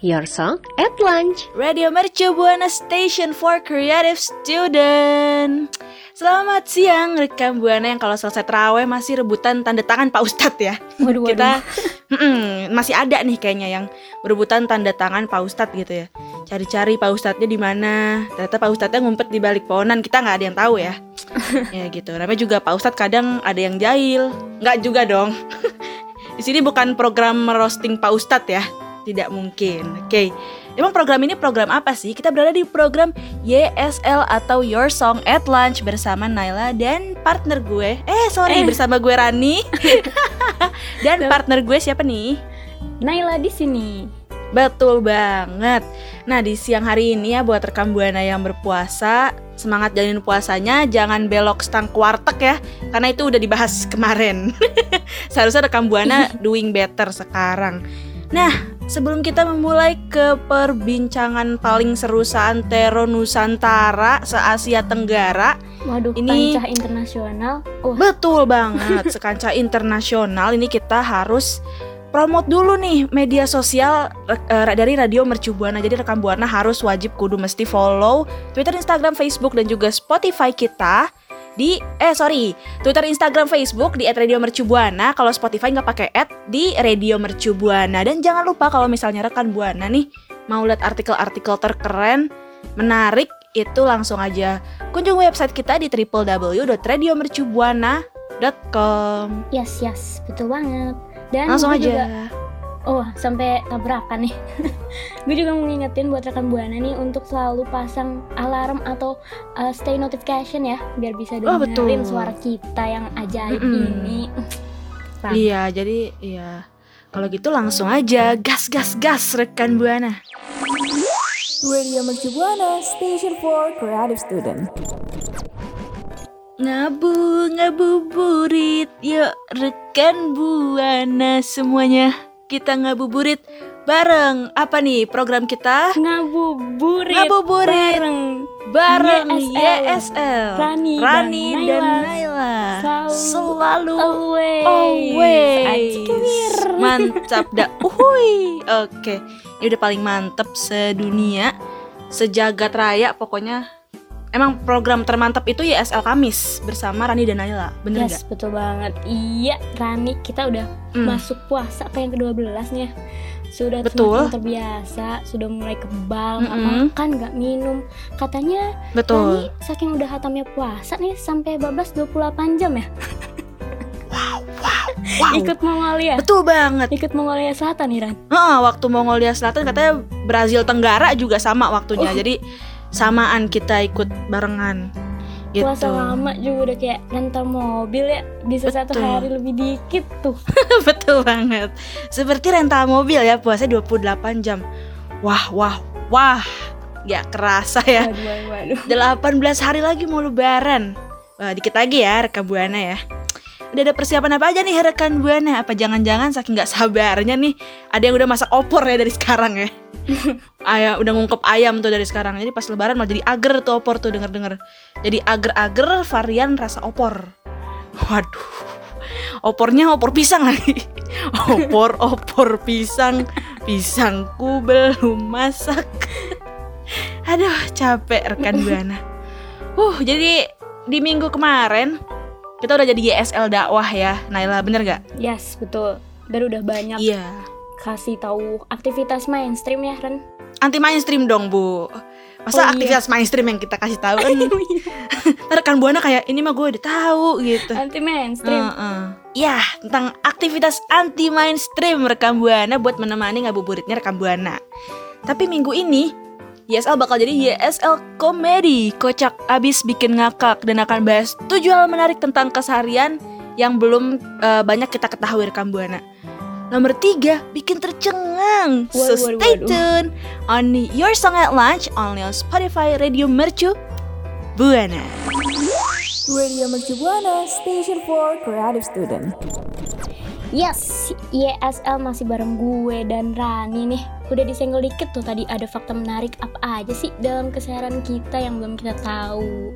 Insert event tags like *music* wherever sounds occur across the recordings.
Your Song at Lunch. Radio Mercu Buana Station for Creative Student. Selamat siang rekan Buana yang kalau selesai terawih masih rebutan tanda tangan Pak Ustadz ya. Waduh, waduh. Kita *laughs* mm-mm, masih ada nih kayaknya yang berebutan tanda tangan Pak Ustadz gitu ya. Cari-cari Pak Ustadznya di mana. Ternyata Pak Ustadznya ngumpet di balik pohonan. Kita nggak ada yang tahu ya. *laughs* ya gitu. Namanya juga Pak Ustadz kadang ada yang jahil. Nggak juga dong. *laughs* di sini bukan program roasting Pak Ustadz ya. Tidak mungkin. Oke. Emang program ini program apa sih? Kita berada di program YSL atau Your Song at Lunch bersama Naila dan partner gue. Eh, sorry, bersama gue Rani. *laughs* dan partner gue siapa nih? Naila di sini. Betul banget. Nah, di siang hari ini ya buat rekam Buana yang berpuasa, semangat jalanin puasanya, jangan belok stang kuartek ya, karena itu udah dibahas kemarin. *laughs* Seharusnya rekam Buana *laughs* doing better sekarang. Nah, sebelum kita memulai ke perbincangan paling seru seantero Nusantara, se-Asia Tenggara, Waduh, Ini- kancah internasional. Wah, Betul banget, *laughs* sekanca internasional ini kita harus promote dulu nih media sosial eh, dari Radio Mercu Buana. Jadi rekam Buana harus wajib kudu mesti follow Twitter, Instagram, Facebook dan juga Spotify kita di eh sorry Twitter, Instagram, Facebook di @radiomercubuana. Kalau Spotify nggak pakai at di Radio Mercu Buana. Dan jangan lupa kalau misalnya rekan Buana nih mau lihat artikel-artikel terkeren, menarik itu langsung aja kunjung website kita di www.radiomercubuana.com. yes, yes, betul banget. Dan Langsung aja. juga- oh, sampai tabrakan nih. *laughs* gue juga mau ngingetin buat rekan Buana nih untuk selalu pasang alarm atau uh, stay notification ya, biar bisa Oh, dengerin betul. suara kita yang ajaib Mm-mm. ini. Ram. Iya, jadi iya. Kalau gitu langsung aja gas gas gas rekan Buana. Radio Mercu Buana, Station for Creative Student. Ngabu ngabuburit yuk rekan Buana semuanya. Kita ngabuburit bareng. Apa nih program kita? Ngabuburit, Ngabuburit. bareng Bareng YSL. YSL. Rani dan Rani dan Naila. Naila. Selalu Selalu always. always. Mantap dah. Uhuy. Oke. Ini udah paling mantep sedunia. Sejagat raya pokoknya. Emang program termantap itu YSL Kamis bersama Rani dan Naila. Bener Yes, nggak? betul banget. Iya, Rani, kita udah Hmm. masuk puasa ke yang ke-12 nih ya. Sudah Betul. terbiasa, sudah mulai kebal, nggak Mm-mm. makan, nggak minum. Katanya Betul. Rani saking udah hatamnya puasa nih sampai bablas 28 jam ya. *laughs* Wow. Ikut Mongolia. Betul banget. Ikut Mongolia Selatan nih, Ran. Heeh, waktu Mongolia Selatan katanya Brazil Tenggara juga sama waktunya. Oh. Jadi samaan kita ikut barengan. Gitu. Puasa lama juga udah kayak rental mobil ya. Bisa satu Betul. hari lebih dikit tuh. *laughs* Betul banget. Seperti rental mobil ya, puasa 28 jam. Wah, wah, wah. Gak kerasa ya. Waduh, waduh, waduh. 18 hari lagi mau lebaran. Wah, dikit lagi ya rekan Buana ya. Udah ada persiapan apa aja nih rekan Buana? Apa jangan-jangan saking gak sabarnya nih ada yang udah masak opor ya dari sekarang ya? *laughs* ayam udah ngungkep ayam tuh dari sekarang. Jadi pas lebaran malah jadi ager tuh opor tuh denger denger jadi ager-ager varian rasa opor. Waduh. Opornya opor pisang lagi. *laughs* Opor opor pisang. Pisangku belum masak. *laughs* Aduh capek rekan buana uh jadi di minggu kemarin kita udah jadi YSL dakwah ya Naila. Bener gak? Yes, betul. Dan udah banyak. Iya kasih tahu aktivitas mainstream ya, Ren. anti mainstream dong bu masa Oh, iya. aktivitas mainstream yang kita kasih tahu *laughs* *laughs* kan rekan buana kayak ini mah gue udah tahu gitu Anti mainstream. Heeh. Ya, tentang aktivitas anti mainstream rekam buana buat menemani ngabuburitnya rekam buana. Tapi minggu ini YSL bakal jadi YSL komedi, kocak abis bikin ngakak dan akan bahas tujuh hal menarik tentang keseharian yang belum eh, banyak kita ketahui rekam buana. Nomor tiga, bikin tercengang. so Waduh, waduh, stay waduh. tune on Your Song at Lunch only on Spotify Radio Mercu Buana. Radio Mercu Buana, Station for Creative Student. Yes, YSL masih bareng gue dan Rani nih. Udah disenggol dikit tuh tadi ada fakta menarik apa aja sih dalam keseharian kita yang belum kita tahu.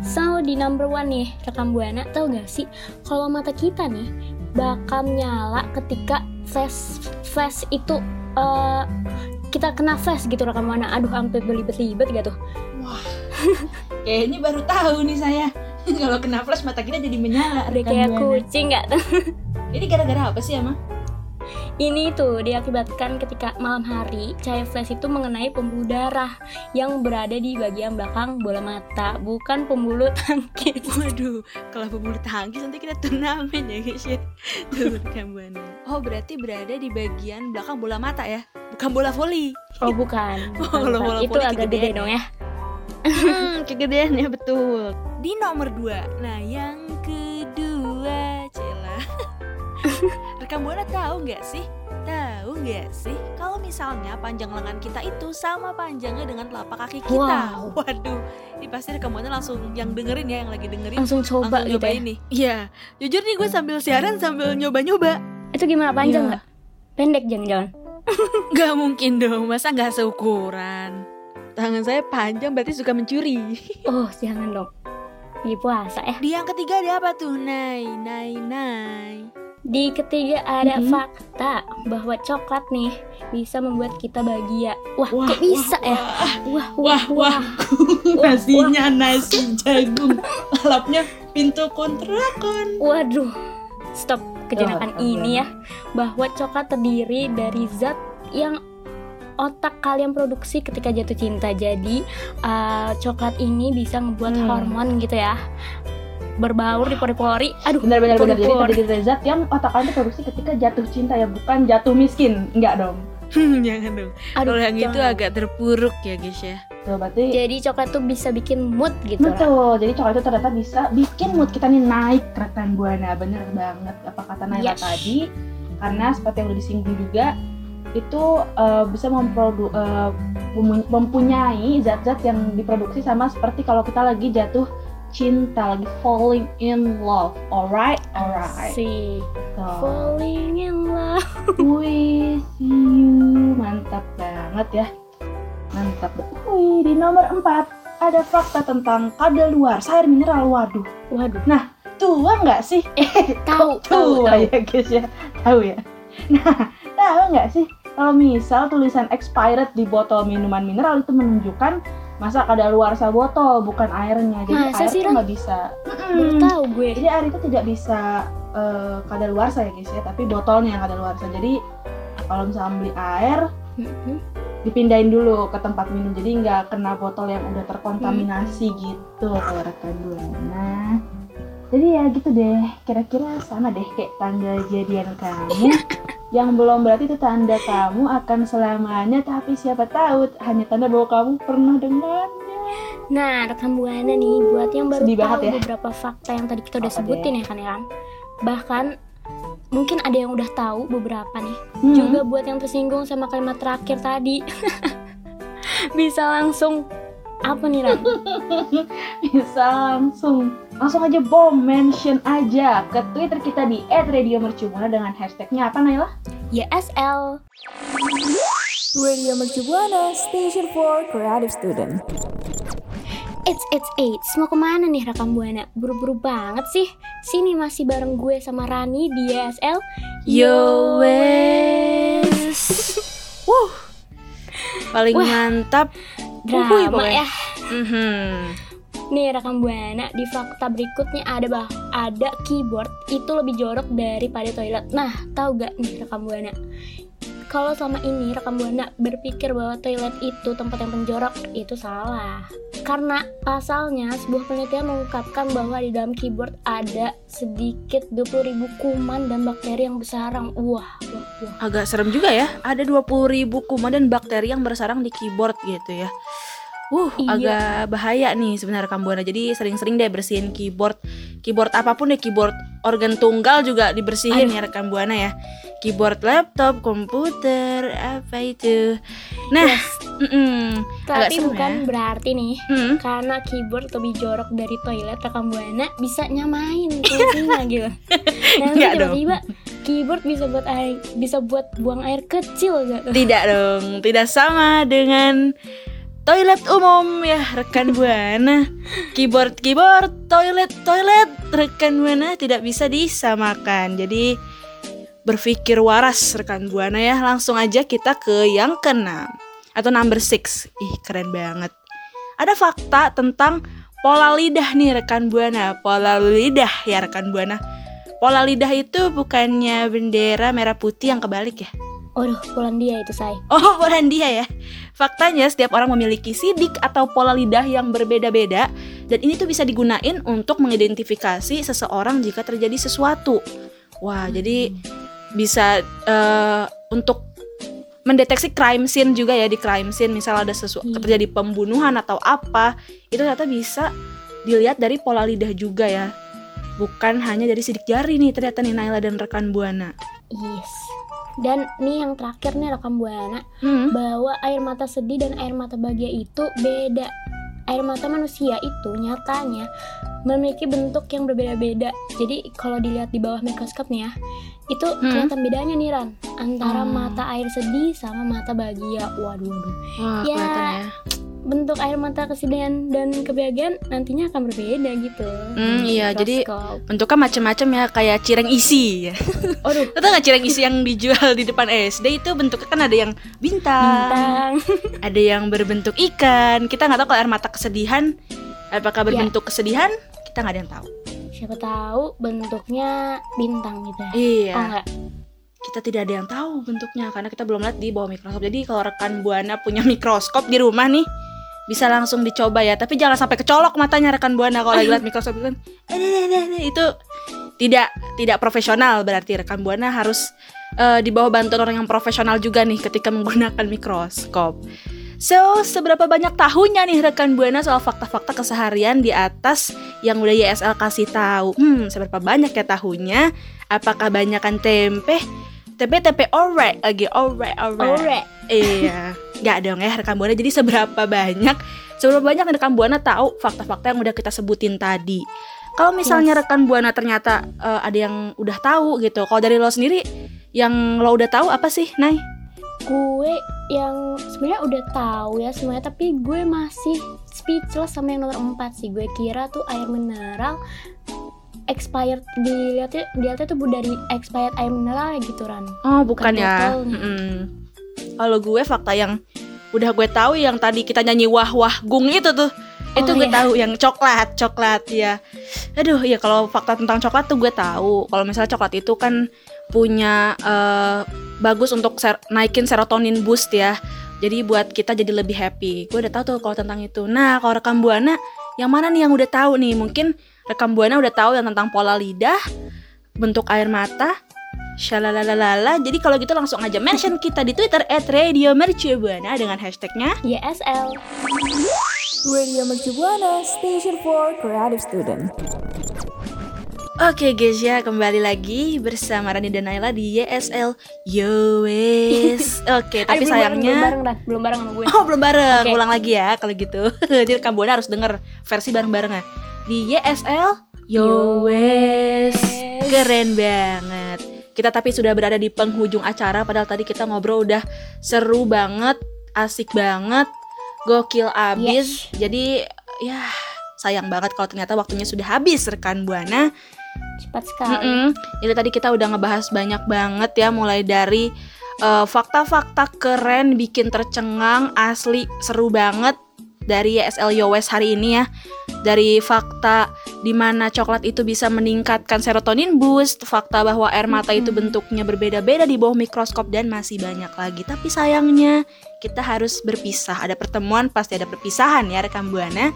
So di number one nih rekam buana tau gak sih kalau mata kita nih bakal nyala ketika flash flash itu eh, kita kena flash gitu rekam buana. Aduh sampai belibet-libet gitu. Kayaknya baru tahu nih saya. *laughs* Kalau kena flash mata kita jadi menyala. Udah rekan kayak kucing gak tuh? *laughs* Ini gara-gara apa sih emang? Ini tuh diakibatkan ketika malam hari cahaya flash itu mengenai pembuluh darah yang berada di bagian belakang bola mata, bukan pembuluh tangkis. *laughs* Waduh, kalau pembuluh tangkis nanti kita turnamen ya guys ya. Tuh Buana. Oh berarti berada di bagian belakang bola mata ya, bukan bola voli. Oh bukan, *laughs* bukan, bola itu agak gede ya. dong ya. Hmm, kegedean ya betul. Di nomor dua, nah yang tahu nggak sih? Tahu nggak sih kalau misalnya panjang lengan kita itu sama panjangnya dengan telapak kaki kita? Wow. Waduh, ini pasti rekan Buana langsung yang dengerin ya, yang lagi dengerin Langsung coba langsung gitu ya. nih. Iya, jujur nih gue sambil siaran sambil nyoba-nyoba. Itu gimana panjang Iya. nggak? Pendek jangan-jangan. *laughs* Gak mungkin dong, masa nggak seukuran? Tangan saya panjang berarti suka mencuri. *laughs* Oh jangan dong. Lagi puasa ya. Di yang ketiga ada apa tuh? Nai, nai, nai. Di ketiga ada Mhm. fakta bahwa coklat nih bisa membuat kita bahagia. Wah, Wah, kok bisa wah, ya? Wah, wah, wah. *laughs* Nasinya nasi jagung, lalapnya pintu kontrakan. Waduh, stop kejenakan Oh, ini ya bahwa coklat terdiri dari zat yang otak kalian produksi ketika jatuh cinta. Jadi uh, coklat ini bisa ngebuat Hmm. hormon gitu ya berbaur di pori-pori. Aduh, Benar-benar benar. Jadi dari zat yang otak kalian produksi ketika jatuh cinta ya, bukan jatuh miskin. Enggak dong. Jangan dong. Aduh, Kalau yang itu agak terpuruk ya guys ya. Tuh, berarti Jadi coklat tuh bisa bikin mood gitu. lah. Betul, jadi coklat itu ternyata bisa bikin mood kita nih naik rekan buana, bener banget apa kata Naila Yes. tadi. Karena seperti yang udah disinggung juga, itu eh, bisa memprodu memu- mempunyai zat-zat yang diproduksi sama seperti kalau kita lagi jatuh cinta, lagi falling in love. Alright, alright. Si Tuh. falling in love. *laughs* With you, mantap banget ya, mantap. Wih, di nomor 4 ada fakta tentang kadar air mineral. Waduh, Waduh, tua nggak sih? *laughs* tahu, tahu, tua tahu. ya guys ya, tahu ya. Nah, tahu nggak sih kalau misal tulisan expired di botol minuman mineral itu menunjukkan masa kadaluarsa botol bukan airnya. Jadi Masa air sih, tuh nggak bisa. Mm-mm. tahu gue. Jadi air itu tidak bisa eh, kadaluarsa ya guys ya, tapi botolnya yang kadaluarsa. Jadi kalau misalnya beli air dipindahin dulu ke tempat minum jadi nggak kena botol yang udah terkontaminasi gitu kalau rekan buana jadi ya gitu deh kira-kira sama deh kayak tanda jadian kamu *laughs* yang belum berarti itu tanda kamu akan selamanya tapi siapa tahu hanya tanda bahwa kamu pernah dengannya Nah, rekan buana nih buat yang baru Sedih tahu ya. beberapa fakta yang tadi kita udah Apa sebutin ya kan ya kan. Bahkan mungkin ada yang udah tahu beberapa nih. Hmm. Juga buat yang tersinggung sama kalimat terakhir tadi. *laughs* Bisa langsung apa nih Ran? *laughs* bisa langsung langsung aja bom mention aja ke twitter kita di @radiomercubuana dengan hashtagnya apa Naila? YSL. Radio Mercu Buana Station for Creative Student. It's it's it's mau ke mana nih rekam buana? Buru-buru banget sih. Sini masih bareng gue sama Rani di YSL. Yo wes. Wuh. Paling Wah. mantap. Uhuy, Drama pokoknya. ya. Mhm. Nih rekam buana di fakta berikutnya ada bah ada keyboard itu lebih jorok daripada toilet. Nah tahu gak nih rekam buana? Kalau selama ini rekam buana berpikir bahwa toilet itu tempat yang penjorok itu salah. Karena pasalnya sebuah penelitian mengungkapkan bahwa di dalam keyboard ada sedikit 20.000 kuman dan bakteri yang bersarang. Wah, wah, wah. Agak serem juga ya. Ada 20.000 kuman dan bakteri yang bersarang di keyboard gitu ya. Wuh, Iya. agak bahaya nih sebenarnya rekam buana. Jadi sering-sering deh bersihin keyboard. Keyboard apa pun deh, keyboard organ tunggal juga dibersihin ya rekam buana ya. Keyboard laptop, komputer, apa itu. Nah, mm-mm. agak Tapi serem bukan ya. berarti nih Hmm. karena keyboard lebih jorok dari toilet rekam buana bisa nyamain fungsinya *laughs* gitu. Nanti Enggak dong. tiba-tiba keyboard bisa buat air bisa buat buang air kecil gitu. Tidak dong, tidak sama dengan toilet umum ya rekan buana. Keyboard keyboard, toilet toilet rekan buana tidak bisa disamakan. Jadi berpikir waras rekan buana ya. Langsung aja kita ke yang keenam atau number six. Ih keren banget. Ada fakta tentang pola lidah nih rekan buana. Pola lidah ya rekan buana. Pola lidah itu bukannya bendera merah putih yang kebalik ya? Waduh, Polandia itu say. *laughs* Oh, Polandia ya. Faktanya setiap orang memiliki sidik atau pola lidah yang berbeda-beda dan ini tuh bisa digunain untuk mengidentifikasi seseorang jika terjadi sesuatu. Wah, jadi bisa eh, untuk mendeteksi crime scene juga ya di crime scene misal ada sesuatu Iya. terjadi pembunuhan atau apa itu ternyata bisa dilihat dari pola lidah juga ya bukan hanya dari sidik jari nih ternyata nih Naila dan rekan buana Yes. Dan nih yang terakhir nih rekam buana hmm. bahwa air mata sedih dan air mata bahagia itu beda. Air mata manusia itu nyatanya memiliki bentuk yang berbeda-beda. Jadi kalau dilihat di bawah mikroskop nih ya, itu kelihatan bedanya nih Ran antara Hmm. mata air sedih sama mata bahagia. Waduh, waduh. Wah, Ya, kelihatan ya. Bentuk air mata kesedihan dan kebahagiaan nantinya akan berbeda gitu. Hmm, iya, jadi- bentuknya macam-macam ya kayak cireng isi ya. Aduh, *laughs* Lo tau gak cireng isi yang dijual di depan SD itu bentuknya kan ada yang bintang, bintang. *laughs* ada yang berbentuk ikan. Kita nggak tahu kalau air mata kesedihan apakah Ya. berbentuk kesedihan, kita nggak ada yang tahu. Siapa tahu bentuknya bintang gitu ya. Iya, Oh enggak. kita tidak ada yang tahu bentuknya karena kita belum lihat di bawah mikroskop. Jadi kalau rekan buana punya mikroskop di rumah nih bisa langsung dicoba ya, tapi jangan sampai kecolok matanya rekan buana kalau lagi lihat *laughs* mikroskop itu kan. Eh, eh, eh, itu tidak tidak profesional berarti rekan buana harus eh, di bawah bantuan orang yang profesional juga nih ketika menggunakan mikroskop. So, seberapa banyak tahunya nih rekan Buana soal fakta-fakta keseharian di atas yang udah YSL kasih tahu? Hmm, seberapa banyak ya tahunya? Apakah banyakan tempe? Tempe tempe orek lagi orek orek. Ore. Iya, *laughs* nggak dong ya rekan Buana. Jadi seberapa banyak, seberapa banyak nih rekan Buana tahu fakta-fakta yang udah kita sebutin tadi. Kalau misalnya rekan Buana ternyata eh, ada yang udah tahu gitu. Kalau dari lo sendiri, yang lo udah tahu apa sih, Nay? gue yang sebenarnya udah tahu ya semuanya tapi gue masih speechless sama yang nomor 4 sih gue kira tuh air mineral expired dilihatnya dilihatnya tuh dari expired air mineral gitu Ran Oh, bukan, Bukan ya. botolnya. Mm-mm. Kalau gue fakta yang udah gue tahu yang tadi kita nyanyi wah wah gung itu tuh. Itu Oh, gue iya. tahu yang coklat, coklat ya. Aduh, ya kalau fakta tentang coklat tuh gue tahu. Kalau misalnya coklat itu kan punya eh, bagus untuk ser- naikin serotonin boost ya. Jadi buat kita jadi lebih happy. Gue udah tahu tuh kalau tentang itu. Nah, kalau rekam buana yang mana nih yang udah tahu nih? Mungkin rekam buana udah tahu yang tentang pola lidah, bentuk air mata, Shalalalala. Jadi kalau gitu langsung aja mention kita di Twitter @radiomercubuana dengan hashtagnya YSL Radio Mercu Buana Station for Creative Student. Oke guys ya kembali lagi bersama Rani dan Naila di YSL Yowes. *laughs* Oke tapi Ayo, belum sayangnya bareng, belum bareng belum bareng sama gue. Oh belum bareng, Oke. ulang lagi ya kalau gitu. *laughs* Jadi rekam Buana harus denger versi bareng-bareng ya Di YSL Yowes Keren banget Kita tapi sudah berada di penghujung acara padahal tadi kita ngobrol udah seru banget, asik banget, gokil abis. Jadi ya sayang banget kalau ternyata waktunya sudah habis rekan Buana. Cepat sekali. Mm-mm. Jadi tadi kita udah ngebahas banyak banget ya mulai dari eh, fakta-fakta keren bikin tercengang asli seru banget dari YSL Yowes hari ini ya. Dari fakta di mana coklat itu bisa meningkatkan serotonin boost, fakta bahwa air mata itu bentuknya berbeda-beda di bawah mikroskop dan masih banyak lagi. Tapi sayangnya kita harus berpisah. Ada pertemuan pasti ada perpisahan ya rekan Buana.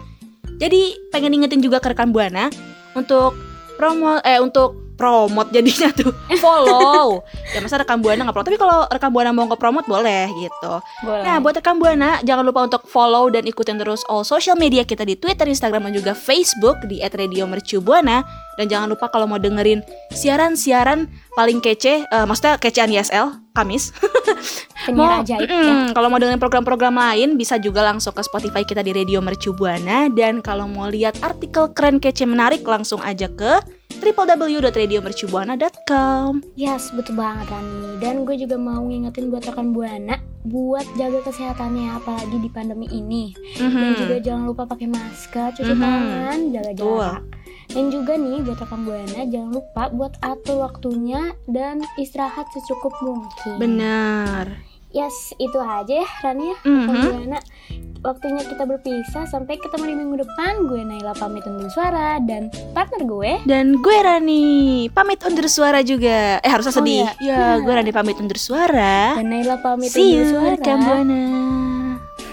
Jadi pengen ingetin juga ke rekan Buana untuk promo eh untuk promote jadinya tuh. Follow. Ya masa rekan buana nggak promote tapi kalau rekan buana mau nge-promote boleh gitu. Boleh. nah buat rekan buana jangan lupa untuk follow dan ikutin terus all social media kita di twitter instagram dan juga facebook di @radiomercubuana. Dan jangan lupa kalau mau dengerin siaran-siaran paling kece eh, maksudnya kecean YSL Kamis. *laughs* Penyiar ajaib ya. mm, kalau mau dengerin program-program lain bisa juga langsung ke Spotify kita di Radio Mercu Buana. Dan kalau mau lihat artikel keren kece menarik langsung aja ke www.radiomercubuana.com. Yes, betul banget Rani. Dan gue juga mau ngingetin buat rekan Buana buat jaga kesehatannya apalagi di pandemi ini. Dan Mhm. juga jangan lupa pakai masker, cuci Mhm. tangan, jaga jarak. Dan juga nih buat rekan Buana jangan lupa buat atur waktunya dan istirahat secukup mungkin. Benar. Yes, itu aja ya Rani ya. Rekan Mhm. Buana. Waktunya kita berpisah sampai ketemu di minggu depan. Gue Naila pamit undur suara dan partner gue Dan gue Rani pamit undur suara juga. Eh harusnya Oh, sedih. iya. Ya, gue Rani pamit undur suara. dan Naila pamit See undur suara. rekan Buana.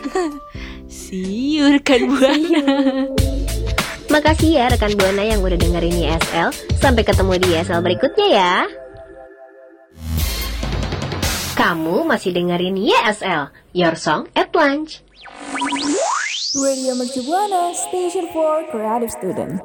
*laughs* See you rekan Buana. Makasih ya rekan Buana yang udah dengerin YSL. Sampai ketemu di YSL berikutnya ya. Kamu masih dengerin YSL, Your Song at Lunch. Radio Mercu Buana Station for Creative Student.